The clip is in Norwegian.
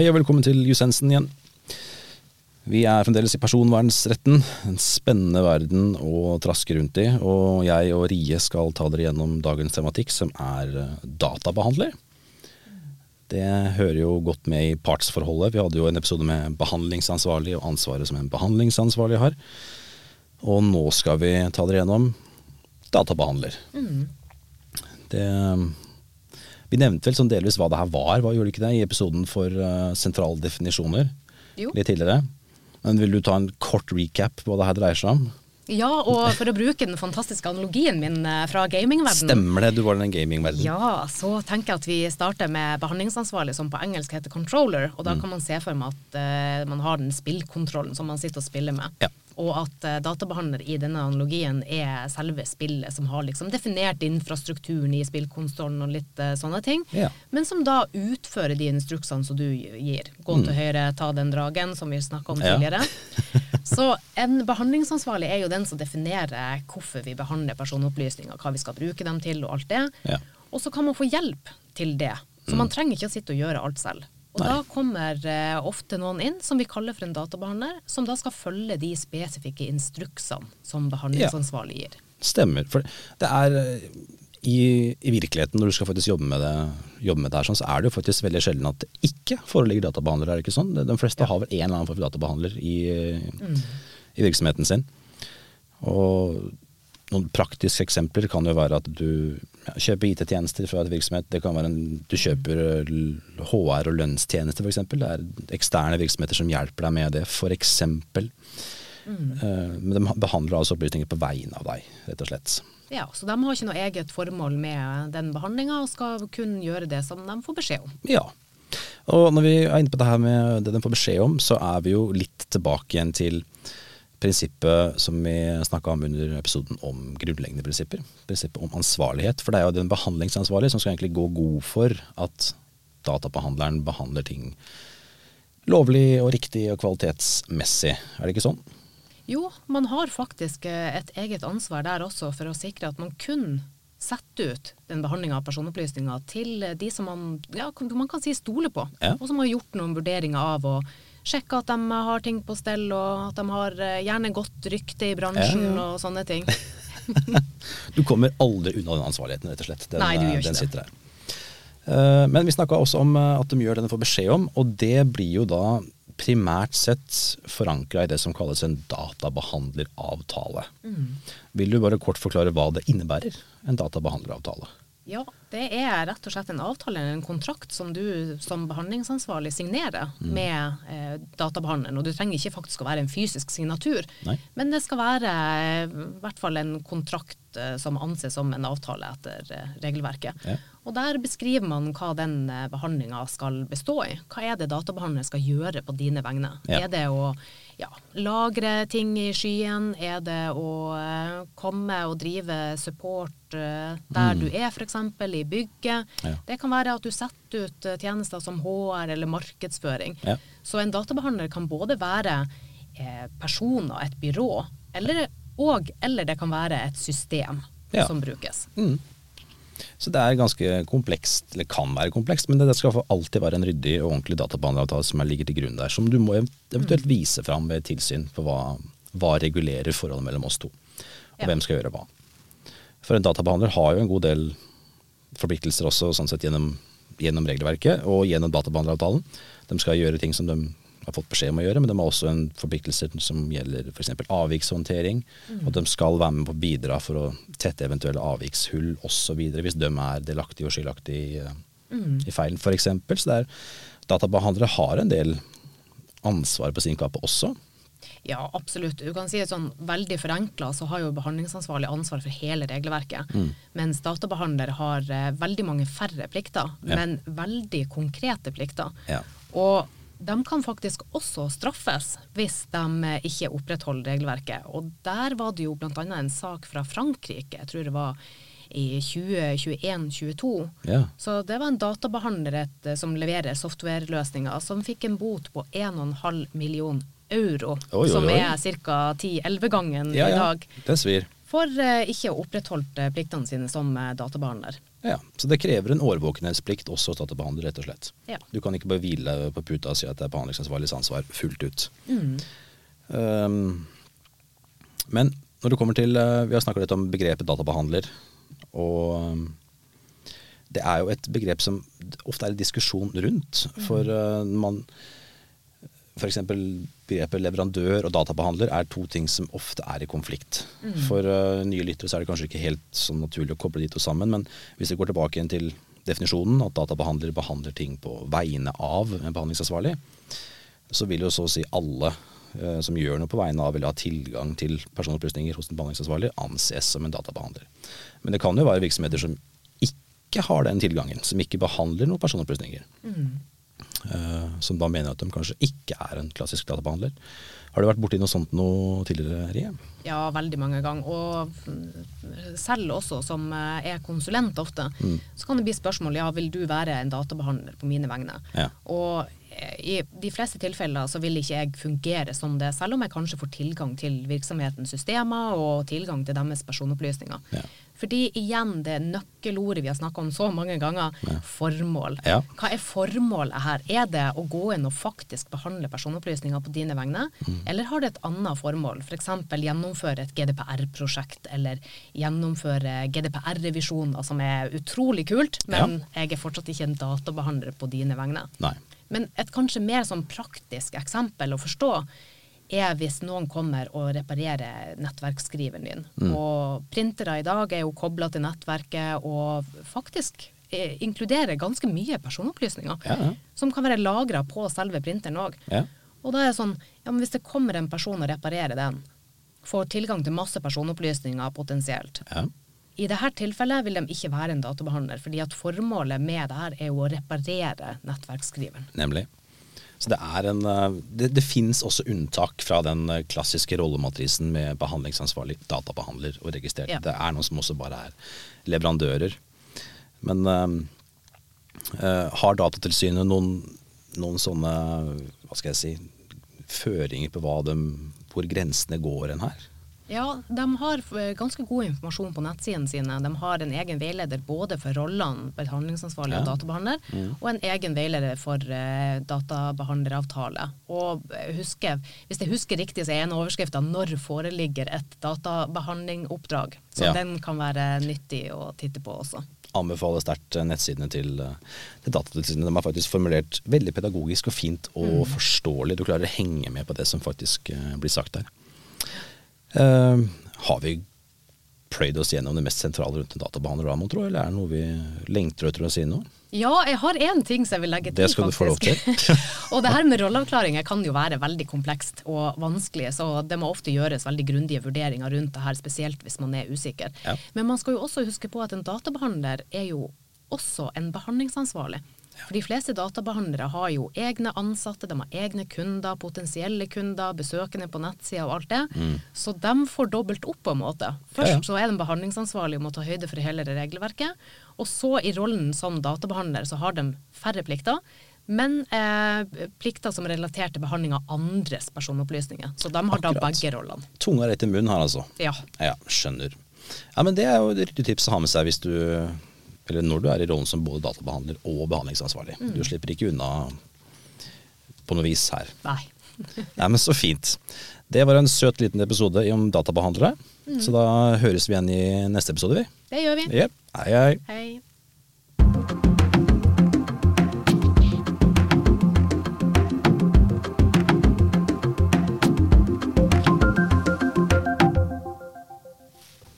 Hei og velkommen til Jusensen igjen. Vi er fremdeles i personvernsretten, en spennende verden å traske rundt i. Og jeg og Rie skal ta dere gjennom dagens tematikk, som er eh, databehandler. Det hører jo godt med i partsforholdet. Vi hadde jo en episode med behandlingsansvarlig og ansvaret som en behandlingsansvarlig har. Og nå skal vi ta dere gjennom databehandler. Mm. Det vi nevnte vel sånn delvis hva det her var, hva gjorde du ikke det, i episoden for uh, sentrale definisjoner Jo. litt tidligere. Men vil du ta en kort recap på hva det her dreier seg om? Ja, og for å bruke den fantastiske analogien min eh, fra gamingverdenen. Stemmer det, du var i den gamingverdenen. Ja, så tenker jeg at vi starter med behandlingsansvarlig, som på engelsk heter controller. Og Mm. da kan man se for meg at uh, man har den spillkontrollen som man sitter og spiller med. Ja. Og at eh, databehandler i denne analogien er selve spillet som har liksom definert infrastrukturen i spillkonsollen og litt eh, sånne ting. Ja. Men som da utfører de instruksene som du gir. Gå til høyre, ta den dragen, som vi snakka om Mm. Ja. tidligere. Så en behandlingsansvarlig er jo den som definerer hvorfor vi behandler personopplysninger, hva vi skal bruke dem til og alt det. Ja. Og så kan man få hjelp til det. Så man trenger ikke å sitte og gjøre alt selv. Og Mm. Nei. da kommer eh, ofte noen inn som vi kaller for en databehandler, som da skal følge de spesifikke instruksene som behandlingsansvarlig gir. Ja, Stemmer. For det er eh, i, i virkeligheten, når du skal faktisk jobbe med det, jobbe med det her, sånn, så er det jo faktisk veldig sjelden at det ikke foreligger databehandler. Er det ikke sånn? De fleste har vel en eller annen form for databehandler i, i virksomheten sin. Og noen praktiske eksempler kan jo være at du ja, kjøper IT-tjenester fra et virksomhet. Det kan være en, du kjøper eh, HR og lønnstjenester f.eks. Det er eksterne virksomheter som hjelper deg med det, f.eks. Eh, men de behandler altså opplysninger på vegne av deg, rett og slett. Ja, Så de har ikke noe eget formål med den behandlinga, og skal kun gjøre det som de får beskjed om. Ja. Og når vi er inne på det her med det de får beskjed om, så er vi jo litt tilbake igjen til prinsippet som vi snakka om under episoden om grunnleggende prinsipper. Prinsippet om ansvarlighet. For det er jo den behandlingsansvarlige som skal egentlig gå god for at databehandleren behandler ting lovlig og riktig og kvalitetsmessig. Er det ikke sånn? Jo, man har faktisk eh, et eget ansvar der også for å sikre at man kun setter ut den behandlinga av personopplysninger til de som man, ja, man kan si stoler på, Ja. og som har gjort noen vurderinger av å sjekke at de har ting på stell, og at de har eh, gjerne godt rykte i bransjen Ja, ja. og sånne ting. Du kommer aldri unna den ansvarligheten, rett og slett. Den, Nei, du gjør den ikke det. Eh, Men vi snakka også om eh, at de gjør det de får beskjed om, og det blir jo da primært sett forankra i det som kalles en databehandleravtale. Mm. Vil du bare kort forklare hva det innebærer, en databehandleravtale? Ja, det er rett og slett en avtale eller en kontrakt som du som behandlingsansvarlig signerer Mm. med eh, databehandleren. Og du trenger ikke faktisk å være en fysisk signatur, Nei. men det skal være eh, i hvert fall en kontrakt eh, som anses som en avtale etter eh, regelverket. Ja. Og der beskriver man hva den eh, behandlinga skal bestå i. Hva er det databehandleren skal gjøre på dine vegne? Ja. Er det å ja, lagre ting i skyen? Er det å eh, komme og drive support eh, der du er, f.eks. i bygget? Mm. Ja. Det kan være at du setter ut tjenester som HR eller markedsføring. Ja. Så en databehandler kan både være eh, personer, et byrå, eller, og, eller det kan være et system som brukes. Mm. Så det er ganske komplekst, eller kan være komplekst, men det skal alltid være en ryddig og ordentlig databehandleravtale som er ligger til grunn der, som du må eventuelt vise fram ved tilsyn på hva, hva regulerer forholdet mellom oss to, og Ja. hvem skal gjøre hva. For en databehandler har jo en god del forpliktelser også sånn sett gjennom, gjennom regelverket og gjennom databehandleravtalen. De skal gjøre ting som de har fått beskjed om å gjøre, men de har også en forpliktelse som gjelder f.eks. avvikshåndtering. Og de skal være med på å bidra for å tette eventuelle avvikshull osv. hvis de er delaktige og skyldaktige i, mm. i feilen f.eks. Så det er, databehandlere har en del ansvar på sin kappe også. Ja, absolutt. Du kan si at sånn veldig forenkla, så har jo behandlingsansvarlig ansvar for hele regelverket. Mens databehandler har eh, veldig mange færre plikter, Ja. men veldig konkrete plikter. Ja. Og de kan faktisk også straffes hvis de eh, ikke opprettholder regelverket. Og der var det jo bl.a. en sak fra Frankrike, jeg tror det var i 2021-2022. Ja. Så det var en databehandler eh, som leverer softwareløsninger, som fikk en bot på 1,5 million euro, Oi, oi, som er ca. 10-11-gangen Ja, i ja. dag, Det svir. for eh, ikke å opprettholde pliktene sine som eh, databehandler. Ja, Så det krever en årvåkenhetsplikt også hos databehandler, rett og slett. Ja. Du kan ikke bare hvile på puta og si at det er behandlingsansvarligs ansvar fullt ut. Mm. Um, men når det kommer til uh, Vi har snakket litt om begrepet databehandler. Og um, det er jo et begrep som ofte er en diskusjon rundt. For uh, man F.eks. begrepet leverandør og databehandler er to ting som ofte er i konflikt. For uh, nye lyttere så er det kanskje ikke helt så naturlig å koble de to sammen, men hvis vi går tilbake igjen til definisjonen, at databehandler behandler ting på vegne av en behandlingsansvarlig, så vil jo så å si alle uh, som gjør noe på vegne av eller har tilgang til personopplysninger hos en behandlingsansvarlig, anses som en databehandler. Men det kan jo være virksomheter som ikke har den tilgangen, som ikke behandler noen personopplysninger. Eh, som da mener at de kanskje ikke er en klassisk databehandler. Har du vært borti noe sånt noe tidligere, Rie? Ja, veldig mange ganger. Og selv også som eh, er konsulent ofte, Mm. så kan det bli spørsmål ja, vil du være en databehandler på mine vegne. Ja. Og eh, i de fleste tilfeller så vil ikke jeg fungere som det, selv om jeg kanskje får tilgang til virksomhetens systemer og tilgang til deres personopplysninger. Ja. Fordi igjen det nøkkelordet vi har snakka om så mange ganger, formål. Ja. Hva er formålet her? Er det å gå inn og faktisk behandle personopplysninger på dine vegne, Mm. eller har det et annet formål? F.eks. gjennomføre et GDPR-prosjekt, eller gjennomføre GDPR-revisjoner, som er utrolig kult, men jeg er fortsatt ikke en databehandler på dine vegne. Nei. Men et kanskje mer sånn praktisk eksempel å forstå er hvis noen kommer og reparerer nettverksskriveren din. Mm. Og printere i dag er jo kobla til nettverket og faktisk eh, inkluderer ganske mye personopplysninger. Ja, ja. Som kan være lagra på selve printeren òg. Ja. Og da er det sånn, ja, men hvis det kommer en person og reparerer den, får tilgang til masse personopplysninger potensielt, Ja. i dette tilfellet vil de ikke være en databehandler, fordi at formålet med det her er jo å reparere nettverksskriveren. Nemlig. Så det er en eh, Det, det fins også unntak fra den eh, klassiske rollematrisen med behandlingsansvarlig, databehandler og registrert. Ja. Det er noen som også bare er leverandører. Men eh, har Datatilsynet noen, noen sånne, hva skal jeg si, føringer på hva de, hvor grensene går hen her? Ja, de har eh, ganske god informasjon på nettsidene sine. De har en egen veileder både for rollene behandlingsansvarlig og Ja. databehandler, og en egen veileder for uh, databehandleravtale. Og eh, huske, hvis jeg husker riktig, så er en overskrift av 'Når foreligger et databehandlingoppdrag'. Så Ja. den kan være nyttig å titte på også. anbefaler sterkt nettsidene til, til Datatilsynet. De er faktisk formulert veldig pedagogisk og fint og forståelig. Du klarer å henge med på det som faktisk blir sagt der. Eh, har vi pløyd oss gjennom det mest sentrale rundt en databehandler, da, mon tro, eller er det noe vi lengter etter å si nå? Ja, jeg har én ting som jeg vil legge til. Det skal du få lov til. og det her med rolleavklaringer kan jo være veldig komplekst og vanskelig, så det må ofte gjøres veldig grundige vurderinger rundt det her, spesielt hvis man er usikker. Ja. Men man skal jo også huske på at en databehandler er jo også en behandlingsansvarlig. For de fleste databehandlere har jo egne ansatte, de har egne kunder, potensielle kunder, besøkende på nettsida og alt det. Så de får dobbelt opp på en måte. Først Ja, ja. så er de behandlingsansvarlige og må ta høyde for hele det regelverket. Og så i rollen som databehandler så har de færre plikter. Men eh, plikter som er relatert til behandling av andres personopplysninger. Så de har da begge rollene. Tunga rett i munnen her, altså. Ja. Ja, skjønner. Ja, men Det er jo et riktig tips å ha med seg hvis du eller når du er i rollen som både databehandler og behandlingsansvarlig. Du slipper ikke unna på noe vis her. Nei. Nei, men Så fint. Det var en søt liten episode om databehandlere. Så da høres vi igjen i neste episode, vi. Det gjør vi. Yep. Hei, hei. Hei.